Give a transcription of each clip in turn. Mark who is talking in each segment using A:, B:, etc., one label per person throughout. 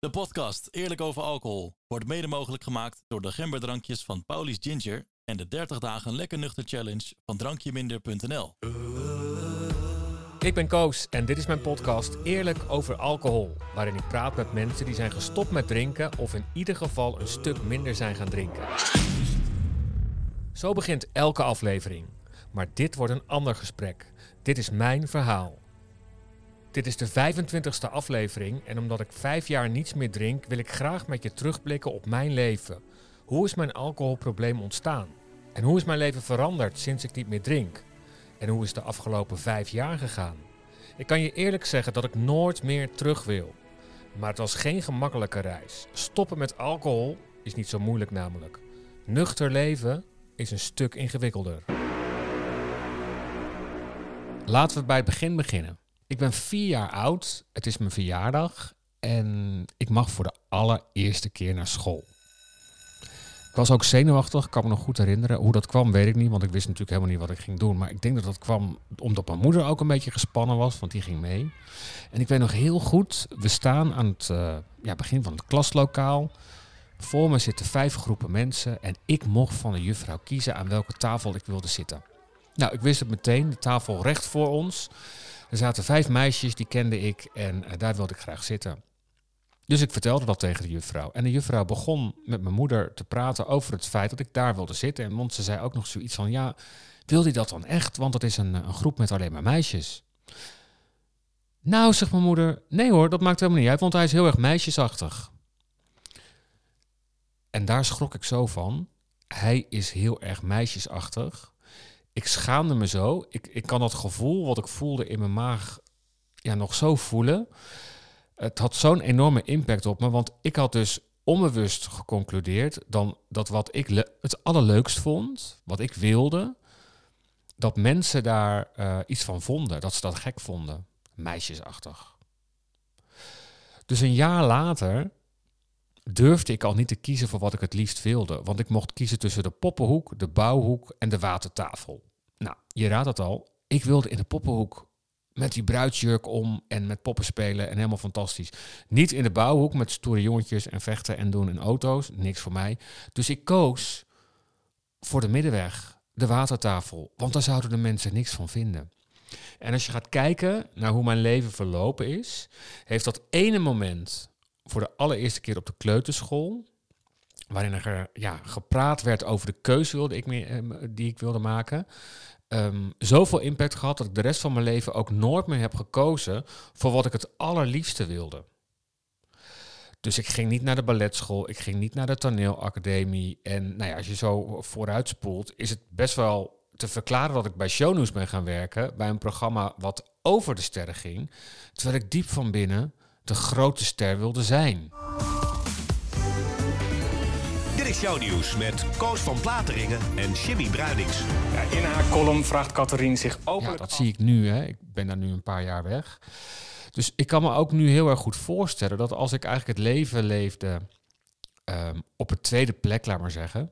A: De podcast Eerlijk over alcohol wordt mede mogelijk gemaakt door de gemberdrankjes van Paulies Ginger en de 30 dagen lekker nuchter challenge van drankjeminder.nl.
B: Ik ben Koos en dit is mijn podcast Eerlijk over alcohol, waarin ik praat met mensen die zijn gestopt met drinken of in ieder geval een stuk minder zijn gaan drinken. Zo begint elke aflevering, maar dit wordt een ander gesprek. Dit is mijn verhaal. Dit is de 25ste aflevering en omdat ik vijf jaar niets meer drink, wil ik graag met je terugblikken op mijn leven. Hoe is mijn alcoholprobleem ontstaan? En hoe is mijn leven veranderd sinds ik niet meer drink? En hoe is de afgelopen vijf jaar gegaan? Ik kan je eerlijk zeggen dat ik nooit meer terug wil. Maar het was geen gemakkelijke reis. Stoppen met alcohol is niet zo moeilijk namelijk. Nuchter leven is een stuk ingewikkelder. Laten we bij het begin beginnen. Ik ben vier jaar oud, het is mijn verjaardag en ik mag voor de allereerste keer naar school. Ik was ook zenuwachtig, kan me nog goed herinneren. Hoe dat kwam, weet ik niet, want ik wist natuurlijk helemaal niet wat ik ging doen. Maar ik denk dat dat kwam omdat mijn moeder ook een beetje gespannen was, want die ging mee. En ik weet nog heel goed, we staan aan het uh, ja, begin van het klaslokaal. Voor me zitten vijf groepen mensen en ik mocht van de juffrouw kiezen aan welke tafel ik wilde zitten. Nou, ik wist het meteen, de tafel recht voor ons. Er zaten vijf meisjes, die kende ik en uh, daar wilde ik graag zitten. Dus ik vertelde dat tegen de juffrouw. En de juffrouw begon met mijn moeder te praten over het feit dat ik daar wilde zitten. En want ze zei ook nog zoiets van, ja, wil hij dat dan echt? Want dat is een, een groep met alleen maar meisjes. Nou, zegt mijn moeder, nee hoor, dat maakt helemaal niet uit, want hij is heel erg meisjesachtig. En daar schrok ik zo van. Hij is heel erg meisjesachtig. Ik schaamde me zo. Ik, ik kan dat gevoel wat ik voelde in mijn maag ja, nog zo voelen het had zo'n enorme impact op me, want ik had dus onbewust geconcludeerd dan dat wat ik het allerleukst vond, wat ik wilde, dat mensen daar uh, iets van vonden, dat ze dat gek vonden, meisjesachtig. Dus een jaar later durfde ik al niet te kiezen voor wat ik het liefst wilde, want ik mocht kiezen tussen de poppenhoek, de bouwhoek en de watertafel. Nou, je raadt het al, ik wilde in de poppenhoek met die bruidsjurk om en met poppen spelen en helemaal fantastisch. Niet in de bouwhoek met stoere jongetjes en vechten en doen in auto's. Niks voor mij. Dus ik koos voor de middenweg, de watertafel. Want daar zouden de mensen niks van vinden. En als je gaat kijken naar hoe mijn leven verlopen is, heeft dat ene moment voor de allereerste keer op de kleuterschool, waarin er ja, gepraat werd over de keuze wilde ik eh, die ik wilde maken um, zoveel impact gehad dat ik de rest van mijn leven ook nooit meer heb gekozen voor wat ik het allerliefste wilde. Dus ik ging niet naar de balletschool, ik ging niet naar de toneelacademie. En nou ja, als je zo vooruitspoelt, is het best wel te verklaren dat ik bij Shownews ben gaan werken. Bij een programma wat over de sterren ging. Terwijl ik diep van binnen de grote ster wilde zijn
C: is jouw nieuws met Koos van Plateringen en Jimmy Bruinings.
D: Ja, in haar column vraagt Catherine zich openlijk
B: Ja, dat zie ik nu. Hè. Ik ben daar nu een paar jaar weg. Dus ik kan me ook nu heel erg goed voorstellen dat als ik eigenlijk het leven leefde um, op het tweede plek, laat maar zeggen.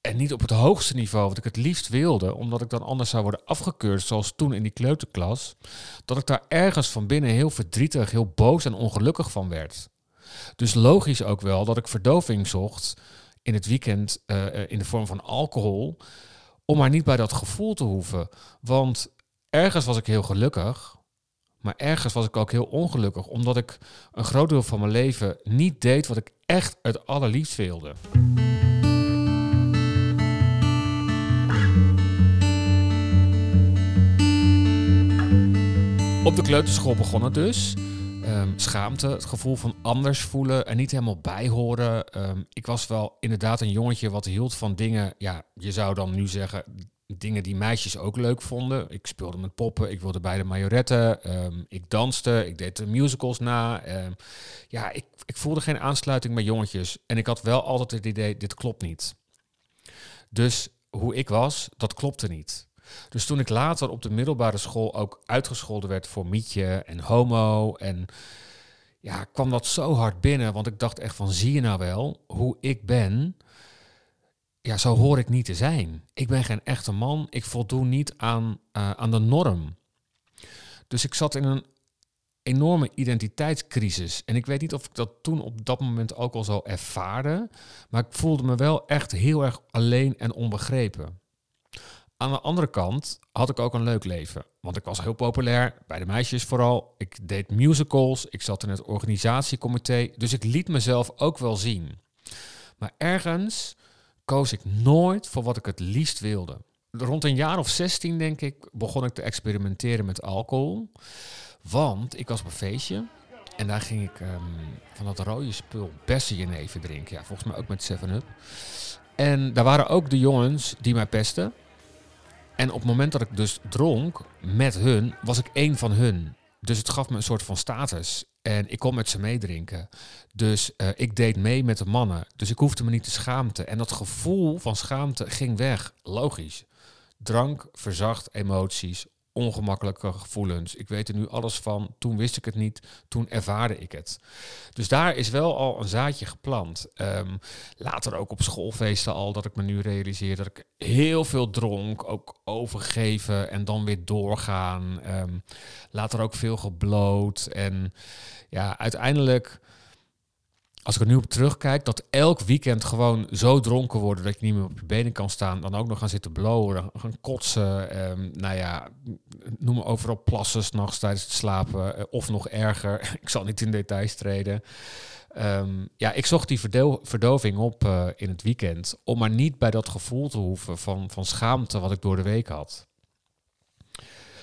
B: En niet op het hoogste niveau, wat ik het liefst wilde, omdat ik dan anders zou worden afgekeurd, zoals toen in die kleuterklas. Dat ik daar ergens van binnen heel verdrietig, heel boos en ongelukkig van werd. Dus logisch ook wel dat ik verdoving zocht in het weekend uh, in de vorm van alcohol, om maar niet bij dat gevoel te hoeven. Want ergens was ik heel gelukkig, maar ergens was ik ook heel ongelukkig, omdat ik een groot deel van mijn leven niet deed wat ik echt het allerliefst wilde. Op de kleuterschool begon het dus. Um, schaamte, het gevoel van anders voelen en niet helemaal bijhoren. Um, ik was wel inderdaad een jongetje wat hield van dingen, ja, je zou dan nu zeggen, dingen die meisjes ook leuk vonden. Ik speelde met poppen, ik wilde bij de majoretten, um, ik danste, ik deed de musicals na. ja, ik, ik voelde geen aansluiting met jongetjes en ik had wel altijd het idee, dit klopt niet. Dus hoe ik was, dat klopte niet. Dus toen ik later op de middelbare school ook uitgescholden werd voor mietje en homo en ja, kwam dat zo hard binnen, want ik dacht echt van zie je nou wel hoe ik ben? Ja, zo hoor ik niet te zijn. Ik ben geen echte man, ik voldoen niet aan, uh, aan de norm. Dus ik zat in een enorme identiteitscrisis. En ik weet niet of ik dat toen op dat moment ook al zo ervaren. Maar ik voelde me wel echt heel erg alleen en onbegrepen. Aan de andere kant had ik ook een leuk leven. Want ik was heel populair, bij de meisjes vooral. Ik deed musicals, ik zat in het organisatiecomité. Dus ik liet mezelf ook wel zien. Maar ergens koos ik nooit voor wat ik het liefst wilde. Rond een jaar of 16, denk ik, begon ik te experimenteren met alcohol. Want ik was op een feestje en daar ging ik ehm, van dat rode spul even drinken. Ja, volgens mij ook met 7-Up. En daar waren ook de jongens die mij pesten. En op het moment dat ik dus dronk met hun, was ik één van hun. Dus het gaf me een soort van status. En ik kon met ze meedrinken. Dus uh, ik deed mee met de mannen. Dus ik hoefde me niet te schaamte. En dat gevoel van schaamte ging weg. Logisch. Drank verzacht emoties, ongemakkelijke gevoelens. Ik weet er nu alles van. Toen wist ik het niet. Toen ervaarde ik het. Dus daar is wel al een zaadje geplant. Ehm, later ook op schoolfeesten al dat ik me nu realiseer dat ik heel veel dronk. Ook overgeven en dan weer doorgaan. Um, later ook veel gebloot. En ja, uiteindelijk als ik er nu op terugkijk, dat elk weekend gewoon zo dronken worden dat je niet meer op je benen kan staan, dan ook nog gaan zitten blowen, gaan kotsen, um, nou ja, noem maar overal plassen s'nachts tijdens het slapen, eh, of nog erger, ik zal niet in details treden. Ehm, ja, ik zocht die verdoving op uh, in het weekend, om maar niet bij dat gevoel te hoeven van, van schaamte wat ik door de week had.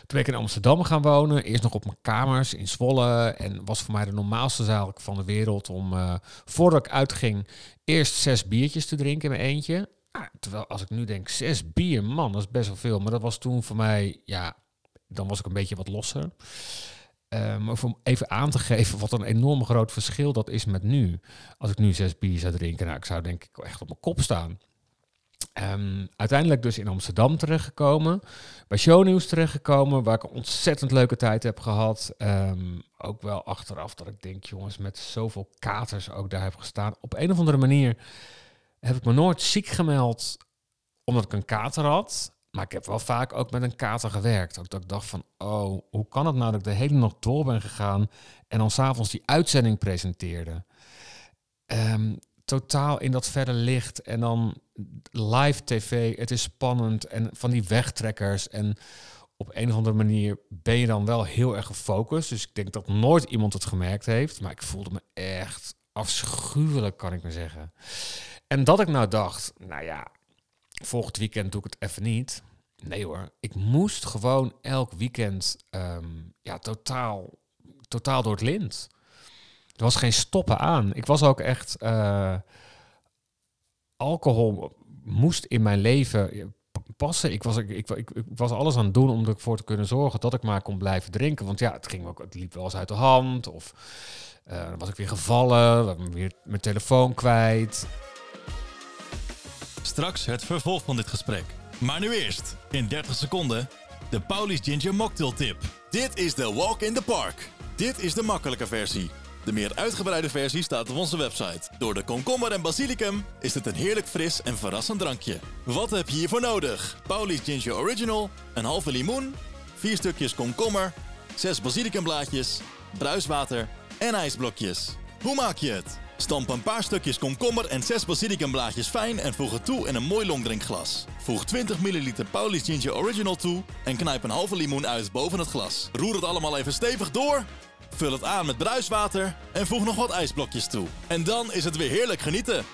B: Toen ben ik in Amsterdam gaan wonen. Eerst nog op mijn kamers in Zwolle. En was voor mij de normaalste zaal van de wereld om, uh, voordat ik uitging, eerst zes biertjes te drinken in mijn eentje. Ah, terwijl als ik nu denk, zes bier, man, dat is best wel veel. Maar dat was toen voor mij, ja, dan was ik een beetje wat losser. Uh, maar om even aan te geven wat een enorm groot verschil dat is met nu. Als ik nu zes bier zou drinken, nou, ik zou denk ik echt op mijn kop staan. Um, uiteindelijk dus in Amsterdam terechtgekomen. Bij Shownieuws terechtgekomen, waar ik een ontzettend leuke tijd heb gehad. Um, ook wel achteraf dat ik denk, jongens, met zoveel katers ook daar heb gestaan. Op een of andere manier heb ik me nooit ziek gemeld omdat ik een kater had. Maar ik heb wel vaak ook met een kater gewerkt. Ook dat ik dacht van, oh, hoe kan het nou dat ik de hele nacht door ben gegaan en dan s'avonds die uitzending presenteerde? Um, totaal in dat verre licht. En dan live tv, het is spannend. En van die wegtrekkers. En op een of andere manier ben je dan wel heel erg gefocust. Dus ik denk dat nooit iemand het gemerkt heeft. Maar ik voelde me echt afschuwelijk, kan ik me zeggen. En dat ik nou dacht, nou ja, volgend weekend doe ik het even niet. Nee hoor, ik moest gewoon elk weekend um, ja, totaal, totaal door het lint. Er was geen stoppen aan. Ik was ook echt. Uh, alcohol moest in mijn leven passen. Ik was, ik, ik, ik, was alles aan het doen om ervoor te kunnen zorgen dat ik maar kon blijven drinken. Want ja, het, ging ook, het liep wel eens uit de hand. Of uh, was ik weer gevallen, weer mijn telefoon kwijt.
A: Straks het vervolg van dit gesprek. Maar nu eerst, in 30 seconden, de Paulies Ginger Mocktail Tip. Dit is de Walk in the Park. Dit is de makkelijke versie. De meer uitgebreide versie staat op onze website. Door de komkommer en basilicum is het een heerlijk fris en verrassend drankje. Wat heb je hiervoor nodig? Pauli's Ginger Original, een halve limoen, vier stukjes komkommer, zes basilicumblaadjes, bruiswater en ijsblokjes. Hoe maak je het? Stamp een paar stukjes komkommer en 6 basilicumblaadjes fijn en voeg het toe in een mooi longdrinkglas. Voeg 20 ml Pauli's Ginger Original toe en knijp een halve limoen uit boven het glas. Roer het allemaal even stevig door Vul het aan met bruiswater en voeg nog wat ijsblokjes toe. En dan is het weer heerlijk genieten.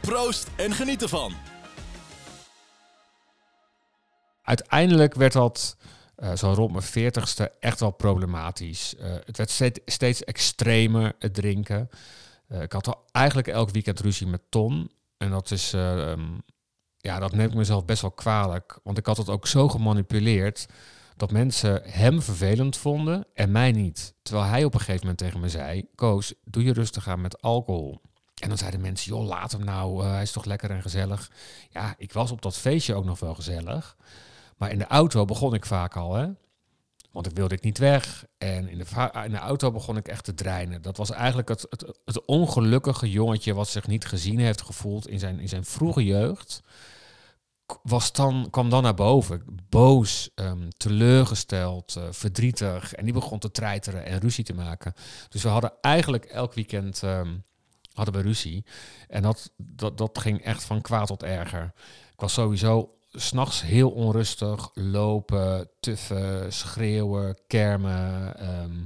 A: Proost en geniet ervan.
B: Uiteindelijk werd dat uh, zo rond mijn veertigste echt wel problematisch. Uh, het werd steeds, extremer, het drinken. Uh, ik had al eigenlijk elk weekend ruzie met Ton. En dat is, um, ja, dat neem ik mezelf best wel kwalijk. Want ik had het ook zo gemanipuleerd dat mensen hem vervelend vonden en mij niet. Terwijl hij op een gegeven moment tegen me zei: Koos, doe je rustig aan met alcohol. En dan zeiden mensen: joh, laat hem nou, uh, hij is toch lekker en gezellig. Ja, ik was op dat feestje ook nog wel gezellig. Maar in de auto begon ik vaak al, hè. Want ik wilde ik niet weg. En in de, in de auto begon ik echt te dreinen. Dat was eigenlijk het, het, het ongelukkige jongetje wat zich niet gezien heeft gevoeld in zijn, in zijn vroege jeugd was dan, kwam dan naar boven. Boos, ehm, teleurgesteld, eh, verdrietig. En die begon te treiteren en ruzie te maken. Dus we hadden eigenlijk elk weekend ehm, hadden we ruzie. En dat, dat, dat ging echt van kwaad tot erger. Ik was sowieso s'nachts heel onrustig. Lopen, tuffen, schreeuwen, kermen. ehm.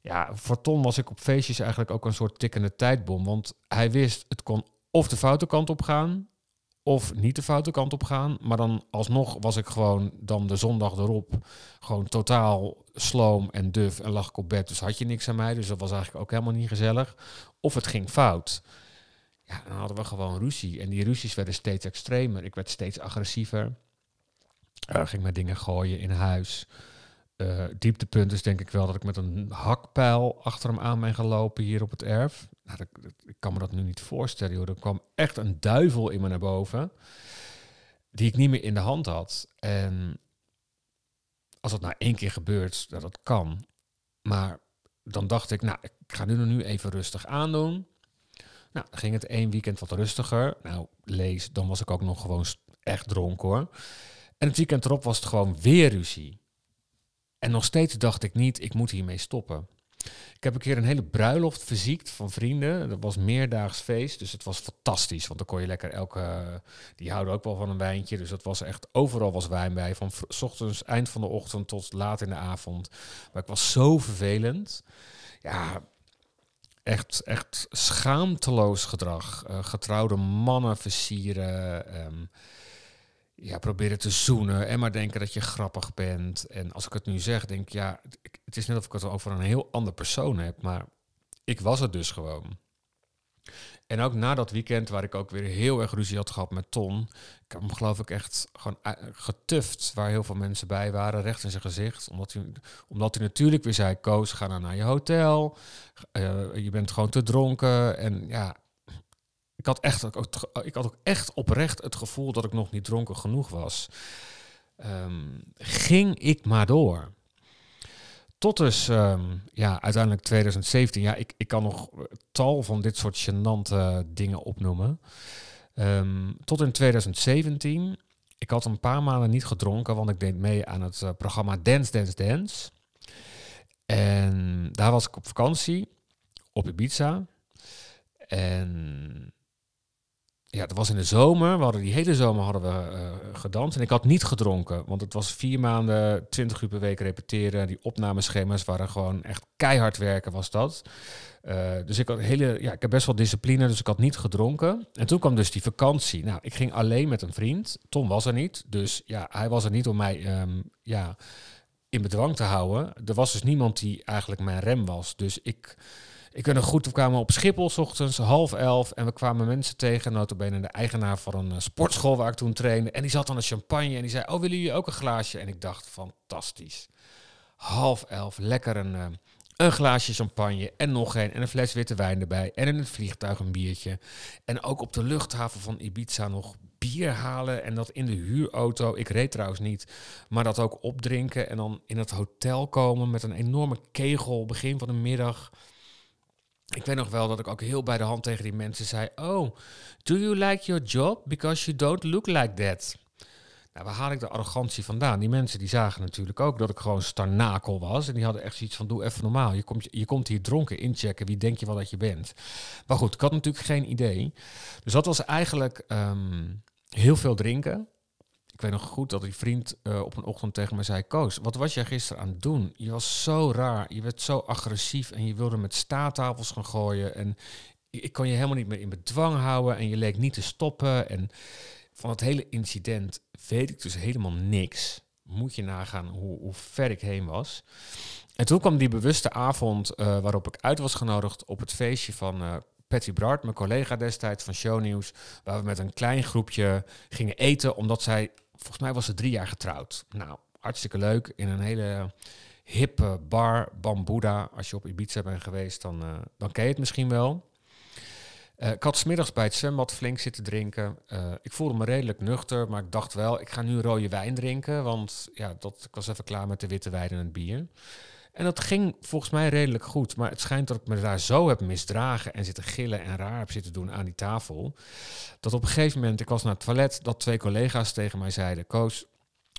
B: ja, voor Ton was ik op feestjes eigenlijk ook een soort tikkende tijdbom. Want hij wist, het kon of de foute kant op gaan of niet de foute kant op gaan. Maar dan alsnog was ik gewoon dan de zondag erop gewoon totaal sloom en duf en lag ik op bed. Dus had je niks aan mij. Dus dat was eigenlijk ook helemaal niet gezellig. Of het ging fout. Ja, dan hadden we gewoon ruzie. En die ruzies werden steeds extremer. Ik werd steeds agressiever. Eh, ging met dingen gooien in huis. Eh, dieptepunt is denk ik wel dat ik met een hakpijl achter hem aan ben gelopen hier op het erf. Ik kan me dat nu niet voorstellen. Joh. Er kwam echt een duivel in me naar boven. Die ik niet meer in de hand had. En als dat nou één keer gebeurt, nou, dat kan. Maar dan dacht ik, nou, ik ga nu nog nu even rustig aandoen. Nou, ging het één weekend wat rustiger. Nou, lees, dan was ik ook nog gewoon echt dronken hoor. En het weekend erop was het gewoon weer ruzie. En nog steeds dacht ik niet, ik moet hiermee stoppen. Ik heb een keer een hele bruiloft verziekt van vrienden. Dat was meerdaags feest, dus het was fantastisch. Want dan kon je lekker elke... Die houden ook wel van een wijntje. Dus dat was echt... Overal was wijn bij. Van 's ochtends, eind van de ochtend tot laat in de avond. Maar ik was zo vervelend. Ja, echt, echt schaamteloos gedrag. Eh, getrouwde mannen versieren. ehm, ja, proberen te zoenen en maar denken dat je grappig bent. En als ik het nu zeg, denk ik, ja, het is net of ik het over een heel ander persoon heb, maar ik was het dus gewoon. En ook na dat weekend, waar ik ook weer heel erg ruzie had gehad met Ton, ik heb hem geloof ik echt gewoon u- getuft, waar heel veel mensen bij waren, recht in zijn gezicht. Omdat hij, omdat hij natuurlijk weer zei, Koos, ga nou naar je hotel, Eh, je bent gewoon te dronken. En ja, ik had, echt, ook- ik had ook echt oprecht het gevoel dat ik nog niet dronken genoeg was. Ehm, ging ik maar door. Tot dus, ehm, ja, uiteindelijk 2017. Ja, ik, ik kan nog eh, tal van dit soort gênante dingen opnoemen. Ehm, tot in 2017. Ik had een paar maanden niet gedronken, want ik deed mee aan het eh, programma Dance, Dance, Dance. En daar was ik op vakantie, op Ibiza. En ja, dat was in de zomer. We hadden die hele zomer hadden we eh, gedanst. En ik had niet gedronken. Want het was vier maanden, twintig uur per week repeteren. Die opnameschema's waren gewoon echt keihard werken, was dat. Eh, dus ik had hele, ja, ik heb best wel discipline, dus ik had niet gedronken. En toen kwam dus die vakantie. Nou, ik ging alleen met een vriend. Tom was er niet. Dus ja, hij was er niet om mij ehm, ja, in bedwang te houden. Er was dus niemand die eigenlijk mijn rem was. Dus ik, ik weet goed, we kwamen op Schiphol 's ochtends, half elf. En we kwamen mensen tegen, notabene de eigenaar van een eh, sportschool waar ik toen trainde. En die zat aan een champagne en die zei, oh, willen jullie ook een glaasje? En ik dacht, fantastisch. Half elf, lekker een, eh, een glaasje champagne en nog een. En een fles witte wijn erbij. En in het vliegtuig een biertje. En ook op de luchthaven van Ibiza nog bier halen. En dat in de huurauto. Ik reed trouwens niet. Maar dat ook opdrinken. En dan in het hotel komen met een enorme kegel begin van de middag. Ik weet nog wel dat ik ook heel bij de hand tegen die mensen zei: Oh, do you like your job? Because you don't look like that. Nou, waar haal ik de arrogantie vandaan? Die mensen die zagen natuurlijk ook dat ik gewoon starnakel was. En die hadden echt zoiets van, doe even normaal. Je komt, je komt hier dronken inchecken. Wie denk je wel dat je bent? Maar goed, ik had natuurlijk geen idee. Dus dat was eigenlijk ehm, heel veel drinken. Ik weet nog goed dat die vriend eh, op een ochtend tegen me zei... Koos, wat was jij gisteren aan het doen? Je was zo raar, je werd zo agressief... en je wilde met staattafels gaan gooien... en ik kon je helemaal niet meer in bedwang houden... en je leek niet te stoppen. En van het hele incident weet ik dus helemaal niks. Moet je nagaan hoe, hoe ver ik heen was. En toen kwam die bewuste avond eh, waarop ik uit was genodigd... op het feestje van... eh, Patty Bart, mijn collega destijds van Shownieuws, waar we met een klein groepje gingen eten, omdat zij, volgens mij was ze drie jaar getrouwd. Nou, hartstikke leuk, in een hele hippe bar, Bambuda. Als je op Ibiza bent geweest, dan, eh, dan ken je het misschien wel. Eh, ik had smiddags bij het zwembad flink zitten drinken. Eh, ik voelde me redelijk nuchter, maar ik dacht wel, ik ga nu rode wijn drinken, want ja, dat, ik was even klaar met de witte wijn en het bier. En dat ging volgens mij redelijk goed. Maar het schijnt dat ik me daar zo heb misdragen en zitten gillen en raar heb zitten doen aan die tafel. Dat op een gegeven moment, ik was naar het toilet, dat twee collega's tegen mij zeiden: Koos,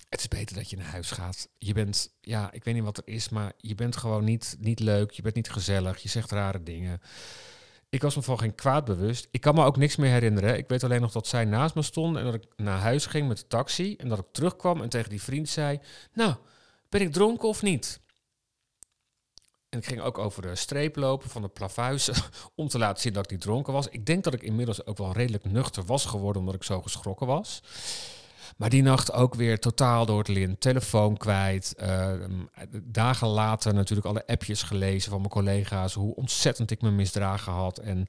B: het is beter dat je naar huis gaat. Je bent, ja, ik weet niet wat er is, maar je bent gewoon niet, niet leuk. Je bent niet gezellig. Je zegt rare dingen. Ik was me van geen kwaad bewust. Ik kan me ook niks meer herinneren. Ik weet alleen nog dat zij naast me stond en dat ik naar huis ging met de taxi. En dat ik terugkwam en tegen die vriend zei: Nou, ben ik dronken of niet? En ik ging ook over de streep lopen van de plavuizen om te laten zien dat ik niet dronken was. Ik denk dat ik inmiddels ook wel redelijk nuchter was geworden omdat ik zo geschrokken was. Maar die nacht ook weer totaal door het lint. Telefoon kwijt. Uh, dagen later natuurlijk alle appjes gelezen van mijn collega's. Hoe ontzettend ik me misdragen had. En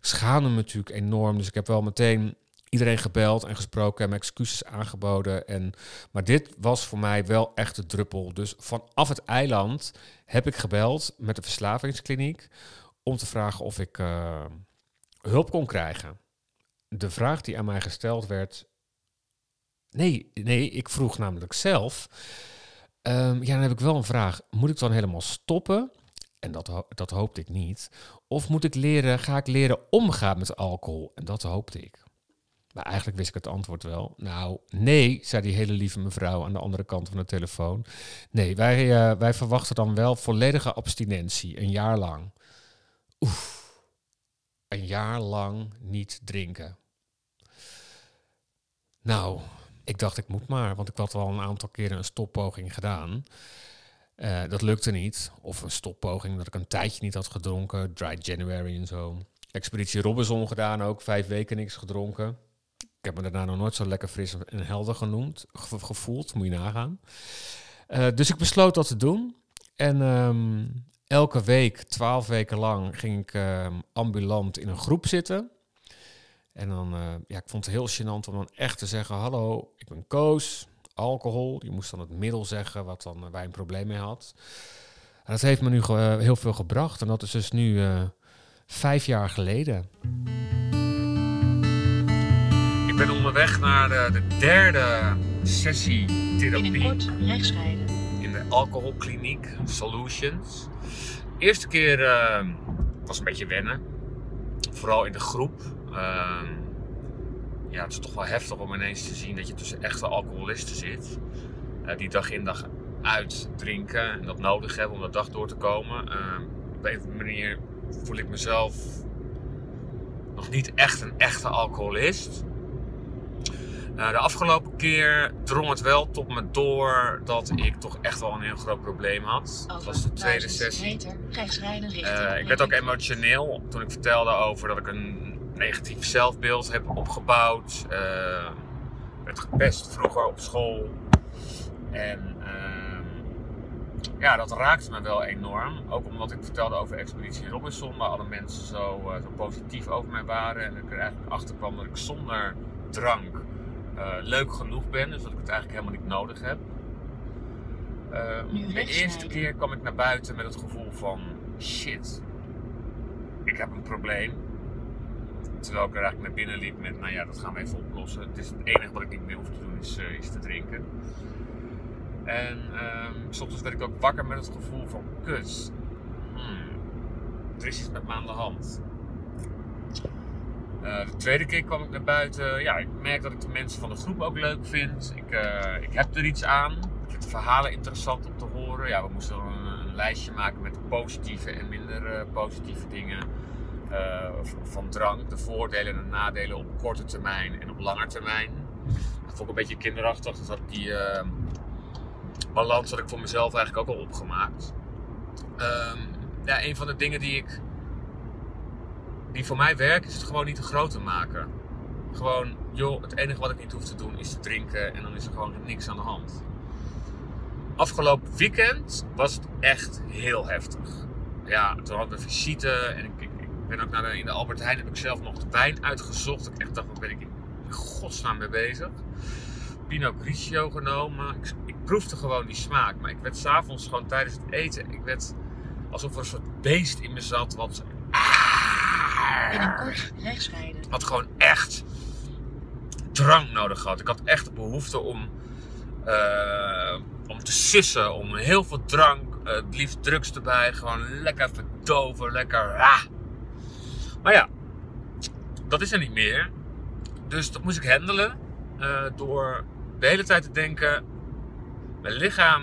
B: schaamde me natuurlijk enorm. Dus ik heb wel meteen iedereen gebeld en gesproken en excuses aangeboden. En, maar dit was voor mij wel echt de druppel. Dus vanaf het eiland heb ik gebeld met de verslavingskliniek om te vragen of ik uh, hulp kon krijgen. De vraag die aan mij gesteld werd. Nee, nee, ik vroeg namelijk zelf. Um, ja, dan heb ik wel een vraag. Moet ik dan helemaal stoppen? En dat, dat hoopte ik niet. Of moet ik leren, ga ik leren omgaan met alcohol? En dat hoopte ik. Eigenlijk wist ik het antwoord wel. Nou, nee, zei die hele lieve mevrouw aan de andere kant van de telefoon. Nee, wij, uh, wij verwachten dan wel volledige abstinentie, een jaar lang. Oef, een jaar lang niet drinken. Nou, ik dacht ik moet maar, want ik had al een aantal keren een stoppoging gedaan. Uh, dat lukte niet. Of een stoppoging dat ik een tijdje niet had gedronken. Dry January en zo. Expeditie Robinson gedaan ook. Vijf weken niks gedronken. Ik heb me daarna nog nooit zo lekker fris en helder genoemd, gevoeld, moet je nagaan. Uh, dus ik besloot dat te doen. En um, elke week, twaalf weken lang, ging ik um, ambulant in een groep zitten. En dan, uh, ja, ik vond het heel gênant om dan echt te zeggen: Hallo, ik ben Koos, alcohol. Je moest dan het middel zeggen wat dan waar je een probleem mee had. En dat heeft me nu heel veel gebracht. En dat is dus nu vijf jaar geleden. Ik ben onderweg naar de, de derde sessie therapie. In de alcoholkliniek Solutions. De eerste keer uh, was een beetje wennen. Vooral in de groep. Uh, ja, het is toch wel heftig om ineens te zien dat je tussen echte alcoholisten zit. Uh, die dag in dag uit drinken en dat nodig hebben om de dag door te komen. op een of andere manier voel ik mezelf nog niet echt een echte alcoholist. Uh, de afgelopen keer drong het wel tot me door dat ik toch echt wel een heel groot probleem had. Dat was de tweede sessie.
E: Meter, rechtsrijden
B: uh, ik werd ook emotioneel toen ik vertelde over dat ik een negatief zelfbeeld heb opgebouwd. Uh, werd gepest vroeger op school. En ehm, ja, dat raakte me wel enorm. Ook omdat ik vertelde over Expeditie Robinson, waar alle mensen zo, zo positief over mij waren. En ik er eigenlijk achter kwam dat ik zonder drank uh, leuk genoeg ben, dus dat ik het eigenlijk helemaal niet nodig heb. Uh, de eerste keer kwam ik naar buiten met het gevoel van shit, ik heb een probleem. Terwijl ik er eigenlijk naar binnen liep met, nou ja, dat gaan we even oplossen. Het, is het enige wat ik niet meer hoef te doen is, uh, is te drinken. En soms werd ik ook wakker met het gevoel van kut. Hmm, er is iets met me aan de hand. Uh, de tweede keer kwam ik naar buiten. Ja, ik merk dat ik de mensen van de groep ook leuk vind. Ik, uh, ik heb er iets aan. Ik vind de verhalen interessant om te horen. Ja, we moesten een, lijstje maken met positieve en minder uh, positieve dingen van drank. De voordelen en de nadelen op korte termijn en op lange termijn. Dat vond ik een beetje kinderachtig. Dat die balans had ik voor mezelf eigenlijk ook al opgemaakt. Um, ja, een van de dingen die ik die voor mij werkt, is het gewoon niet te groot te maken. Gewoon, joh, het enige wat ik niet hoef te doen is te drinken en dan is er gewoon niks aan de hand. Afgelopen weekend was het echt heel heftig. Ja, toen hadden we visite en ik, ik, ben ook naar in de Albert Heijn heb ik zelf nog de wijn uitgezocht. Ik echt dacht, waar ben ik in godsnaam mee bezig? Pinot Grigio genomen. Ik, ik proefde gewoon die smaak, maar ik werd s'avonds gewoon tijdens het eten, ik werd alsof er een soort beest in me zat wat
E: Binnenkort rechtsrijden.
B: had gewoon echt drank nodig gehad. Ik had echt de behoefte om, uh, om te sissen, om heel veel drank uh, Eh, het liefst drugs erbij. Gewoon lekker verdoven. Lekker. Ah. Maar ja, dat is er niet meer. Dus dat moest ik handelen. eh, door de hele tijd te denken: mijn lichaam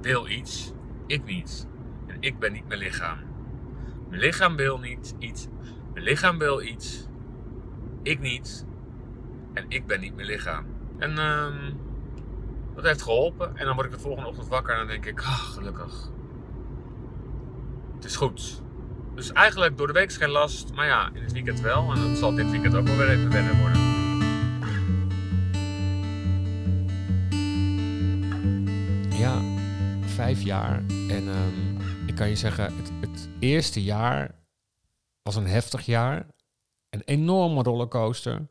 B: wil iets, ik niet. En ik ben niet mijn lichaam. Mijn lichaam wil niet iets. Mijn lichaam wil iets. Ik niet. En ik ben niet mijn lichaam. En ehm, dat heeft geholpen. En dan word ik de volgende ochtend wakker en dan denk ik, ah, gelukkig. Het is goed. Dus eigenlijk door de week is geen last. Maar ja, in het weekend wel. En dat zal dit weekend ook wel weer even wennen worden. Ja, vijf jaar. En ehm, ik kan je zeggen, het eerste jaar was een heftig jaar. Een enorme rollercoaster.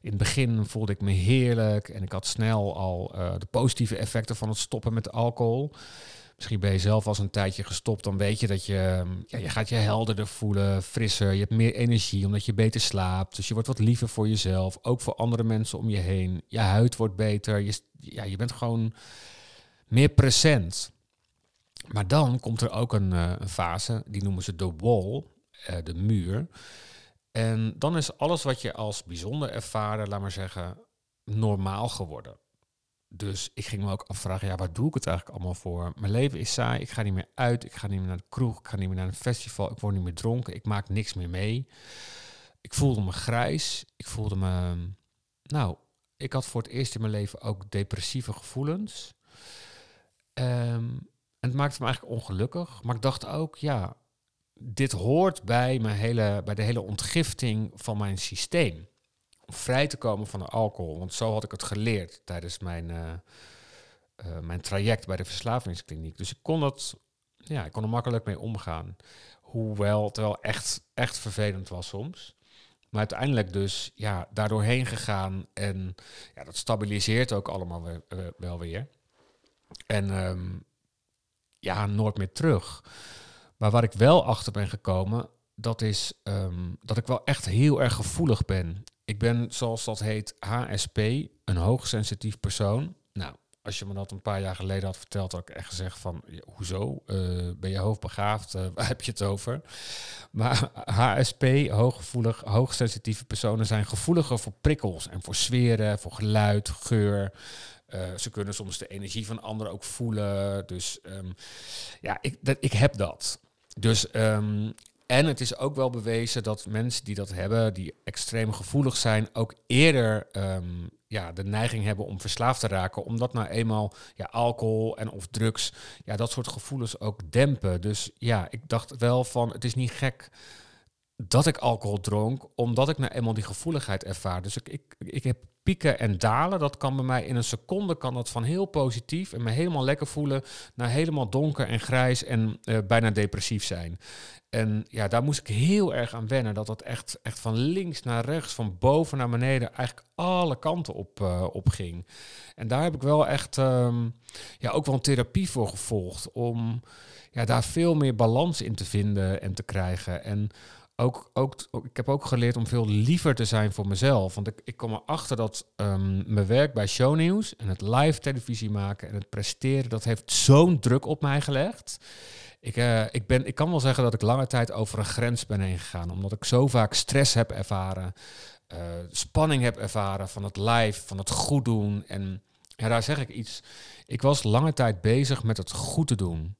B: In het begin voelde ik me heerlijk en ik had snel al eh, de positieve effecten van het stoppen met alcohol. Misschien ben je zelf als een tijdje gestopt, dan weet je dat je, ehm, ja, je gaat je helderder voelen, frisser, je hebt meer energie omdat je beter slaapt. Dus je wordt wat liever voor jezelf, ook voor andere mensen om je heen. Je huid wordt beter, je, ja, je bent gewoon meer present. Maar dan komt er ook een, eh, een fase, die noemen ze de wall, eh, de muur. En dan is alles wat je als bijzonder ervaren, laat maar zeggen, normaal geworden. Dus ik ging me ook afvragen, ja, waar doe ik het eigenlijk allemaal voor? Mijn leven is saai, ik ga niet meer uit, ik ga niet meer naar de kroeg, ik ga niet meer naar een festival, ik word niet meer dronken, ik maak niks meer mee. Ik voelde me grijs, ik voelde me, nou, ik had voor het eerst in mijn leven ook depressieve gevoelens. Ehm, en het maakte me eigenlijk ongelukkig, maar ik dacht ook, ja, dit hoort bij, mijn hele, bij de hele ontgifting van mijn systeem. Om vrij te komen van de alcohol. Want zo had ik het geleerd tijdens mijn, eh, eh, mijn traject bij de verslavingskliniek. Dus ik kon, dat, ja, ik kon er makkelijk mee omgaan. Hoewel het wel echt, echt vervelend was soms. Maar uiteindelijk dus ja, daardoorheen gegaan. En ja, dat stabiliseert ook allemaal we- we- wel weer. En ehm, ja, nooit meer terug. Maar waar ik wel achter ben gekomen, dat is ehm, dat ik wel echt heel erg gevoelig ben. Ik ben, zoals dat heet, HSP, een hoogsensitief persoon. Nou, als je me dat een paar jaar geleden had verteld, had ik echt gezegd van, hoezo? Eh, ben je hoogbegaafd? Eh, waar heb je het over? Maar HSP, hooggevoelig, hoogsensitieve personen zijn gevoeliger voor prikkels en voor sferen, voor geluid, geur. Eh, ze kunnen soms de energie van anderen ook voelen. Dus ehm, ja, ik, dat, ik heb dat. Dus, ehm, en het is ook wel bewezen dat mensen die dat hebben, die extreem gevoelig zijn, ook eerder ehm, ja, de neiging hebben om verslaafd te raken. Omdat nou eenmaal ja, alcohol en of drugs, ja, dat soort gevoelens ook dempen. Dus ja, ik dacht wel van, het is niet gek dat ik alcohol dronk, omdat ik nou eenmaal die gevoeligheid ervaar. Dus ik, ik, ik heb pieken en dalen. Dat kan bij mij in een seconde kan dat van heel positief en me helemaal lekker voelen naar helemaal donker en grijs en eh, bijna depressief zijn. En ja, daar moest ik heel erg aan wennen. Dat dat echt, echt van links naar rechts, van boven naar beneden, eigenlijk alle kanten op, eh, op ging. En daar heb ik wel echt ehm, ja, ook wel een therapie voor gevolgd. Om ja, daar veel meer balans in te vinden en te krijgen. En ook, ook, ik heb ook geleerd om veel liever te zijn voor mezelf. Want ik, ik kom erachter dat ehm, mijn werk bij shownieuws en het live televisie maken en het presteren, dat heeft zo'n druk op mij gelegd. Ik, eh, ik, ben, ik kan wel zeggen dat ik lange tijd over een grens ben heen gegaan. Omdat ik zo vaak stress heb ervaren. eh, spanning heb ervaren van het live, van het goed doen. En daar zeg ik iets. Ik was lange tijd bezig met het goed te doen.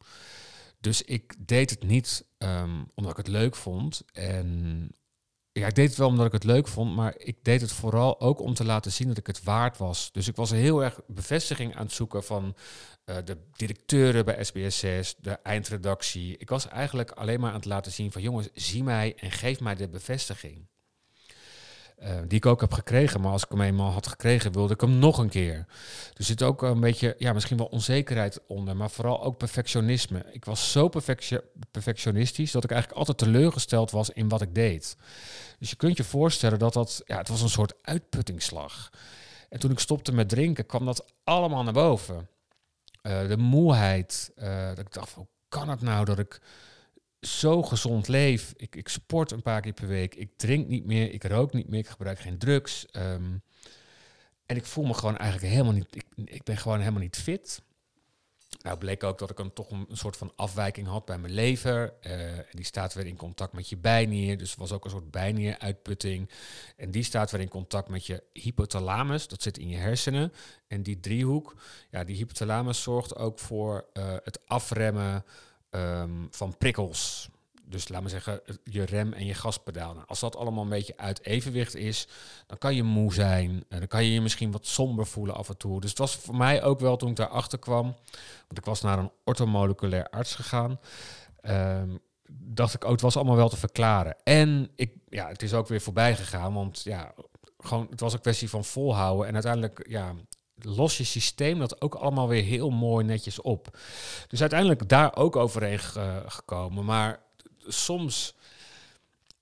B: Dus ik deed het niet ehm, omdat ik het leuk vond. En ja, ik deed het wel omdat ik het leuk vond, maar ik deed het vooral ook om te laten zien dat ik het waard was. Dus ik was heel erg bevestiging aan het zoeken van eh, de directeuren bij SBS6, de eindredactie. Ik was eigenlijk alleen maar aan het laten zien van jongens, zie mij en geef mij de bevestiging. Eh, die ik ook heb gekregen, maar als ik hem eenmaal had gekregen, wilde ik hem nog een keer. Er zit ook een beetje, ja, misschien wel onzekerheid onder, maar vooral ook perfectionisme. Ik was zo perfectio- perfectionistisch dat ik eigenlijk altijd teleurgesteld was in wat ik deed. Dus je kunt je voorstellen dat dat, ja, het was een soort uitputtingsslag. En toen ik stopte met drinken, kwam dat allemaal naar boven. Eh, de moeheid, eh, dat ik dacht, hoe kan het nou dat ik zo gezond leef? Ik, ik sport een paar keer per week, ik drink niet meer, ik rook niet meer, ik gebruik geen drugs. ehm, en ik voel me gewoon eigenlijk helemaal niet, ik, ik ben gewoon helemaal niet fit. Nou bleek ook dat ik een, toch een, soort van afwijking had bij mijn lever. eh, en die staat weer in contact met je bijnier. Dus was ook een soort bijnieruitputting. En die staat weer in contact met je hypothalamus. Dat zit in je hersenen. En die driehoek, ja, die hypothalamus zorgt ook voor eh, het afremmen ehm, van prikkels. Dus laat maar zeggen, je rem en je gaspedaal. Als dat allemaal een beetje uit evenwicht is, dan kan je moe zijn. Dan kan je je misschien wat somber voelen af en toe. Dus het was voor mij ook wel toen ik daarachter kwam. Want ik was naar een orthomoleculair arts gegaan. ehm, dacht ik, oh, het was allemaal wel te verklaren. En ik, ja, het is ook weer voorbij gegaan. Want ja, gewoon, het was een kwestie van volhouden. En uiteindelijk, ja, los je systeem dat ook allemaal weer heel mooi netjes op. Dus uiteindelijk daar ook overheen ge- gekomen. Maar soms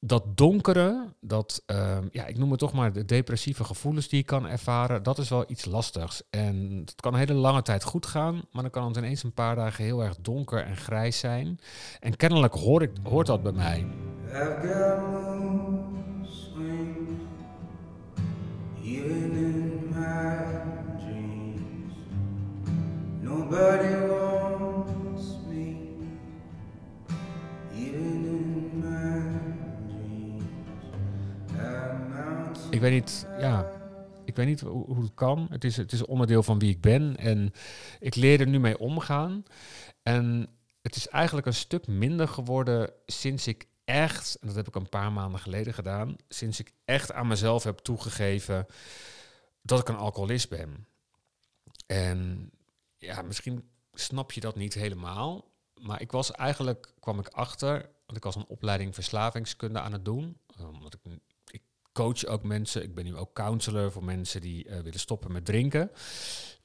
B: dat donkere, dat, ehm, ja, ik noem het toch maar de depressieve gevoelens die je kan ervaren, dat is wel iets lastigs. En het kan een hele lange tijd goed gaan, maar dan kan het ineens een paar dagen heel erg donker en grijs zijn. En kennelijk hoor ik, hoort dat bij mij.
F: Nobody wants me, even in my
B: Ik weet niet, ja, ik weet niet hoe, hoe het kan. Het is, het is onderdeel van wie ik ben en ik leer er nu mee omgaan. En het is eigenlijk een stuk minder geworden sinds ik echt, en dat heb ik een paar maanden geleden gedaan, sinds ik echt aan mezelf heb toegegeven dat ik een alcoholist ben. En ja, misschien snap je dat niet helemaal, maar ik was eigenlijk, kwam ik achter, want ik was een opleiding verslavingskunde aan het doen, omdat ik ik coach ook mensen. Ik ben nu ook counselor voor mensen die eh, willen stoppen met drinken.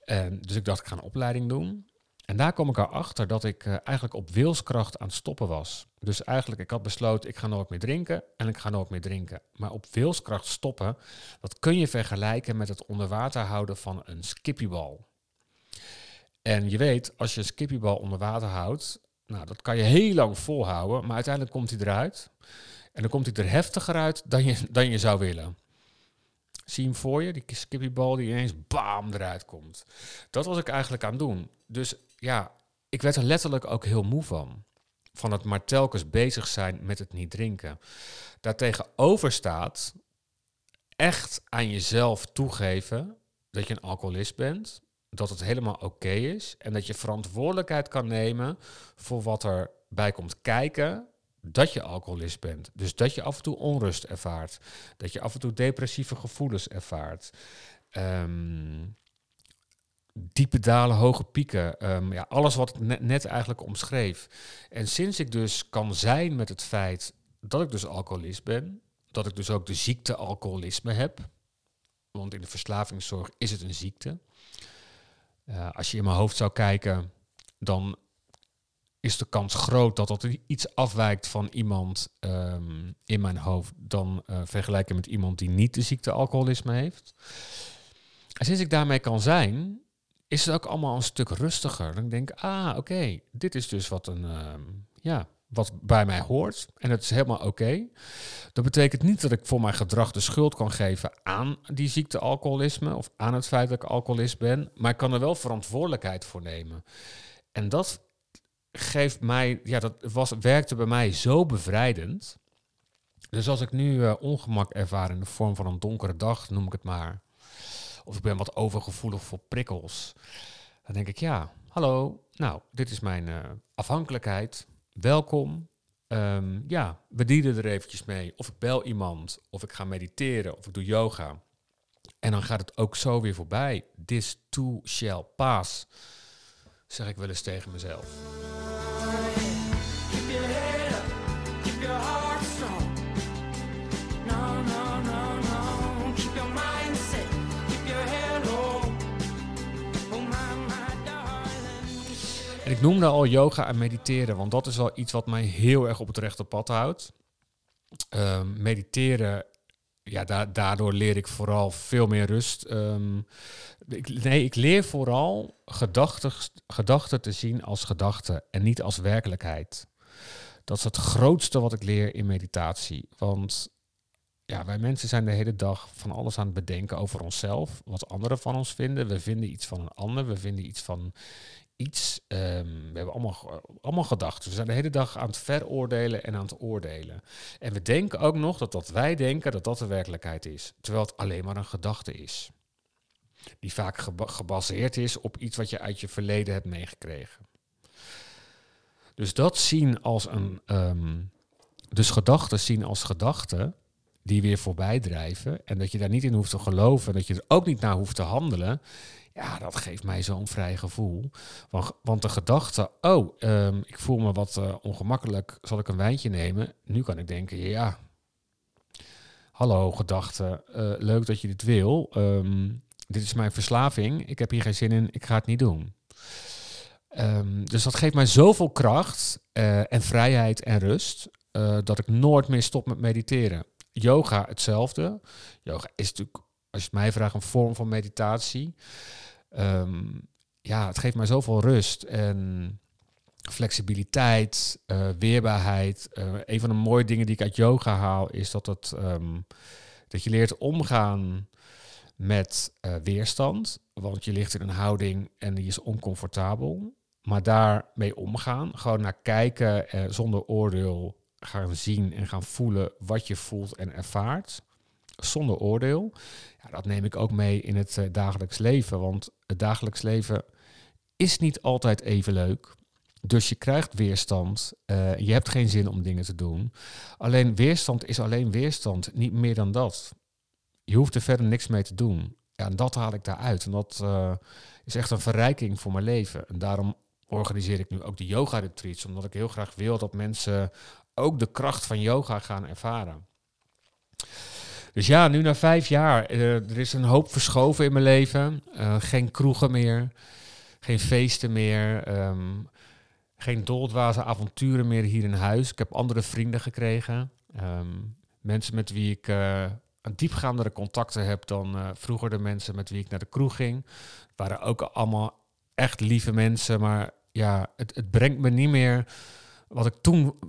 B: En dus ik dacht, ik ga een opleiding doen. En daar kom ik erachter dat ik eh, eigenlijk op wilskracht aan het stoppen was. Dus eigenlijk, ik had besloten, ik ga nooit meer drinken en ik ga nooit meer drinken. Maar op wilskracht stoppen, dat kun je vergelijken met het onder water houden van een skippiebal. En je weet, als je een skippiebal onder water houdt, nou, dat kan je heel lang volhouden, maar uiteindelijk komt hij eruit. En dan komt hij er heftiger uit dan je, dan je zou willen. Zie hem voor je, die skippiebal die ineens bam eruit komt. Dat was ik eigenlijk aan het doen. Dus ja, ik werd er letterlijk ook heel moe van. Van het maar telkens bezig zijn met het niet drinken. Daartegenover staat echt aan jezelf toegeven dat je een alcoholist bent. Dat het helemaal oké is. En dat je verantwoordelijkheid kan nemen voor wat er bij komt kijken dat je alcoholist bent. Dus dat je af en toe onrust ervaart. Dat je af en toe depressieve gevoelens ervaart. Ehm, diepe dalen, hoge pieken. Ehm, ja, alles wat ik net, net eigenlijk omschreef. En sinds ik dus kan zijn met het feit dat ik dus alcoholist ben, dat ik dus ook de ziekte alcoholisme heb, want in de verslavingszorg is het een ziekte. Eh, als je in mijn hoofd zou kijken, dan is de kans groot dat dat iets afwijkt van iemand ehm, in mijn hoofd dan eh, vergelijken met iemand die niet de ziekte alcoholisme heeft. En sinds ik daarmee kan zijn, is het ook allemaal een stuk rustiger. Dan denk ik, ah, oké, dit is dus wat een, ehm, ja, wat bij mij hoort. En het is helemaal oké. Dat betekent niet dat ik voor mijn gedrag de schuld kan geven aan die ziekte alcoholisme of aan het feit dat ik alcoholist ben, maar ik kan er wel verantwoordelijkheid voor nemen. En dat geeft mij, ja, dat was, werkte bij mij zo bevrijdend. Dus als ik nu eh, ongemak ervaar in de vorm van een donkere dag, noem ik het maar, of ik ben wat overgevoelig voor prikkels, dan denk ik, ja, hallo, nou, dit is mijn eh, afhankelijkheid, welkom. Ehm, ja, we dienen er eventjes mee. Of ik bel iemand, of ik ga mediteren, of ik doe yoga. En dan gaat het ook zo weer voorbij. This too shall pass, zeg ik wel eens tegen mezelf. En ik noemde al yoga en mediteren, want dat is wel iets wat mij heel erg op het rechte pad houdt. Ehm, mediteren, ja, da- daardoor leer ik vooral veel meer rust. Ehm, nee, ik leer vooral gedachten, gedachten te zien als gedachten en niet als werkelijkheid. Dat is het grootste wat ik leer in meditatie. Want ja, wij mensen zijn de hele dag van alles aan het bedenken over onszelf, wat anderen van ons vinden. We vinden iets van een ander, we vinden iets van iets. ehm, we hebben allemaal, allemaal gedachten. We zijn de hele dag aan het veroordelen en aan het oordelen. En we denken ook nog dat wat wij denken, dat dat de werkelijkheid is. Terwijl het alleen maar een gedachte is. Die vaak geba- gebaseerd is op iets wat je uit je verleden hebt meegekregen. Dus dat zien als een. ehm, dus gedachten zien als gedachten die weer voorbij drijven. En dat je daar niet in hoeft te geloven. En dat je er ook niet naar hoeft te handelen. Ja, dat geeft mij zo'n vrij gevoel. Want, want de gedachte, oh, ehm, ik voel me wat eh, ongemakkelijk, zal ik een wijntje nemen? Nu kan ik denken, ja, hallo gedachte, eh, leuk dat je dit wil. Ehm, dit is mijn verslaving, ik heb hier geen zin in, ik ga het niet doen. Ehm, dus dat geeft mij zoveel kracht eh, en vrijheid en rust, dat ik nooit meer stop met mediteren. Yoga hetzelfde. Yoga is natuurlijk, als je het mij vraagt, een vorm van meditatie. Ehm, ja, het geeft mij zoveel rust en flexibiliteit, eh, weerbaarheid. Eh, een van de mooie dingen die ik uit yoga haal is dat, het, ehm, dat je leert omgaan met eh, weerstand. Want je ligt in een houding en die is oncomfortabel. Maar daarmee omgaan, gewoon naar kijken zonder oordeel gaan zien en gaan voelen wat je voelt en ervaart. Zonder oordeel. Ja, dat neem ik ook mee in het eh, dagelijks leven. Want het dagelijks leven is niet altijd even leuk. Dus je krijgt weerstand. eh, je hebt geen zin om dingen te doen. Alleen weerstand is alleen weerstand, niet meer dan dat. Je hoeft er verder niks mee te doen. Ja, en dat haal ik daaruit. En dat eh, is echt een verrijking voor mijn leven. En daarom organiseer ik nu ook de yoga retreats. Omdat ik heel graag wil dat mensen ook de kracht van yoga gaan ervaren. Dus ja, nu na vijf jaar, eh, er is een hoop verschoven in mijn leven. Eh, geen kroegen meer, geen feesten meer, ehm, geen doldwaze avonturen meer hier in huis. Ik heb andere vrienden gekregen. Ehm, mensen met wie ik eh, een diepgaandere contacten heb dan vroeger de mensen met wie ik naar de kroeg ging. Het waren ook allemaal echt lieve mensen, maar ja, het, het brengt me niet meer wat ik toen,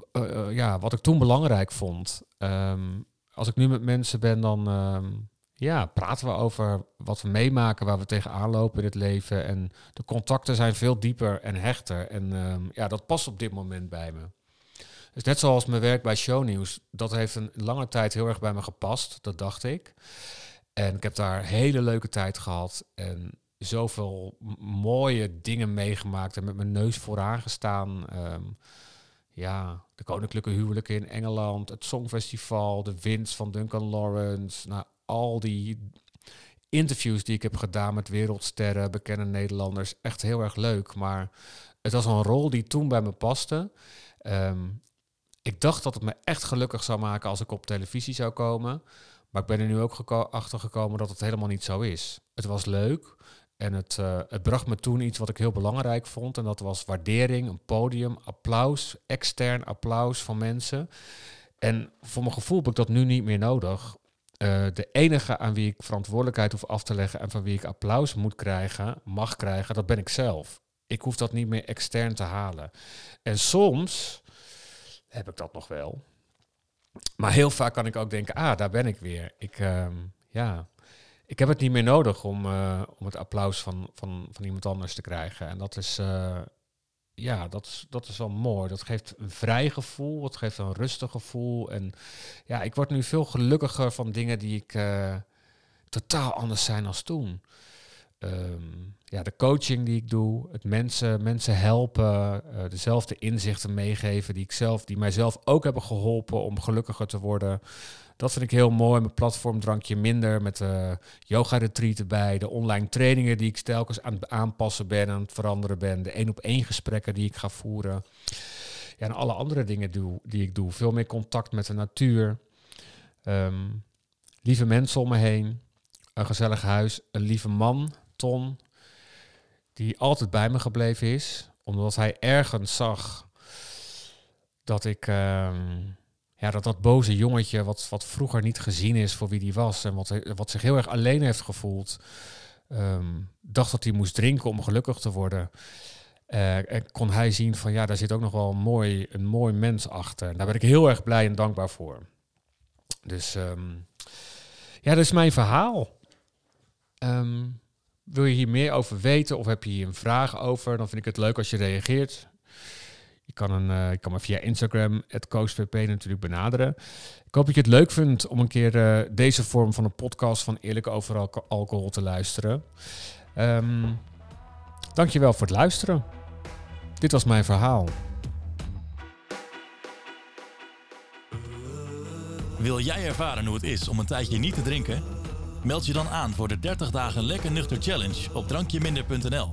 B: ja, wat ik toen belangrijk vond. Ehm, als ik nu met mensen ben, dan ehm, ja, praten we over wat we meemaken, waar we tegenaan lopen in het leven. En de contacten zijn veel dieper en hechter. En ehm, ja, dat past op dit moment bij me. Dus net zoals mijn werk bij Shownieuws, dat heeft een lange tijd heel erg bij me gepast, dat dacht ik. En ik heb daar hele leuke tijd gehad en zoveel mooie dingen meegemaakt en met mijn neus vooraan gestaan. Ehm, ja, de koninklijke huwelijken in Engeland, het Songfestival, de winst van Duncan Lawrence. Nou, al die interviews die ik heb gedaan met wereldsterren, bekende Nederlanders. Echt heel erg leuk, maar het was een rol die toen bij me paste. Ehm, ik dacht dat het me echt gelukkig zou maken als ik op televisie zou komen. Maar ik ben er nu ook achter gekomen dat het helemaal niet zo is. Het was leuk en het, eh, het bracht me toen iets wat ik heel belangrijk vond. En dat was waardering, een podium, applaus, extern applaus van mensen. En voor mijn gevoel heb ik dat nu niet meer nodig. Eh, de enige aan wie ik verantwoordelijkheid hoef af te leggen en van wie ik applaus moet krijgen, mag krijgen, dat ben ik zelf. Ik hoef dat niet meer extern te halen. En soms heb ik dat nog wel. Maar heel vaak kan ik ook denken, ah, daar ben ik weer. Ik, ehm, ja, ik heb het niet meer nodig om, eh, om het applaus van, van, van iemand anders te krijgen. En dat is, eh, ja, dat is, dat is wel mooi. Dat geeft een vrij gevoel, het geeft een rustig gevoel. En ja, ik word nu veel gelukkiger van dingen die ik eh, totaal anders zijn als toen. Ehm, ja, de coaching die ik doe, het mensen, mensen helpen, dezelfde inzichten meegeven die ik zelf, die mijzelf ook hebben geholpen om gelukkiger te worden. Dat vind ik heel mooi. Mijn platform drankje minder met de yoga retreat erbij, de online trainingen die ik telkens aan het aanpassen ben, aan het veranderen ben, de één op één gesprekken die ik ga voeren. Ja, en alle andere dingen doe, die ik doe. Veel meer contact met de natuur. Ehm, lieve mensen om me heen. Een gezellig huis. Een lieve man, Ton. Die altijd bij me gebleven is. Omdat hij ergens zag dat ik... ehm, ja, dat dat boze jongetje, wat, wat vroeger niet gezien is voor wie die was... en wat, wat zich heel erg alleen heeft gevoeld... ehm, dacht dat hij moest drinken om gelukkig te worden... Eh, en kon hij zien van ja, daar zit ook nog wel een mooi, een mooi mens achter. En daar ben ik heel erg blij en dankbaar voor. Dus ehm, ja, dat is mijn verhaal. Ehm, wil je hier meer over weten of heb je hier een vraag over? Dan vind ik het leuk als je reageert. Je kan, een, eh, kan me via Instagram, het CoastVP natuurlijk benaderen. Ik hoop dat je het leuk vindt om een keer eh, deze vorm van een podcast van Eerlijk Over Alco- Alcohol te luisteren. Ehm dankjewel voor het luisteren. Dit was mijn verhaal.
A: Wil jij ervaren hoe het is om een tijdje niet te drinken? Meld je dan aan voor de 30 dagen lekker nuchter challenge op drankjeminder.nl.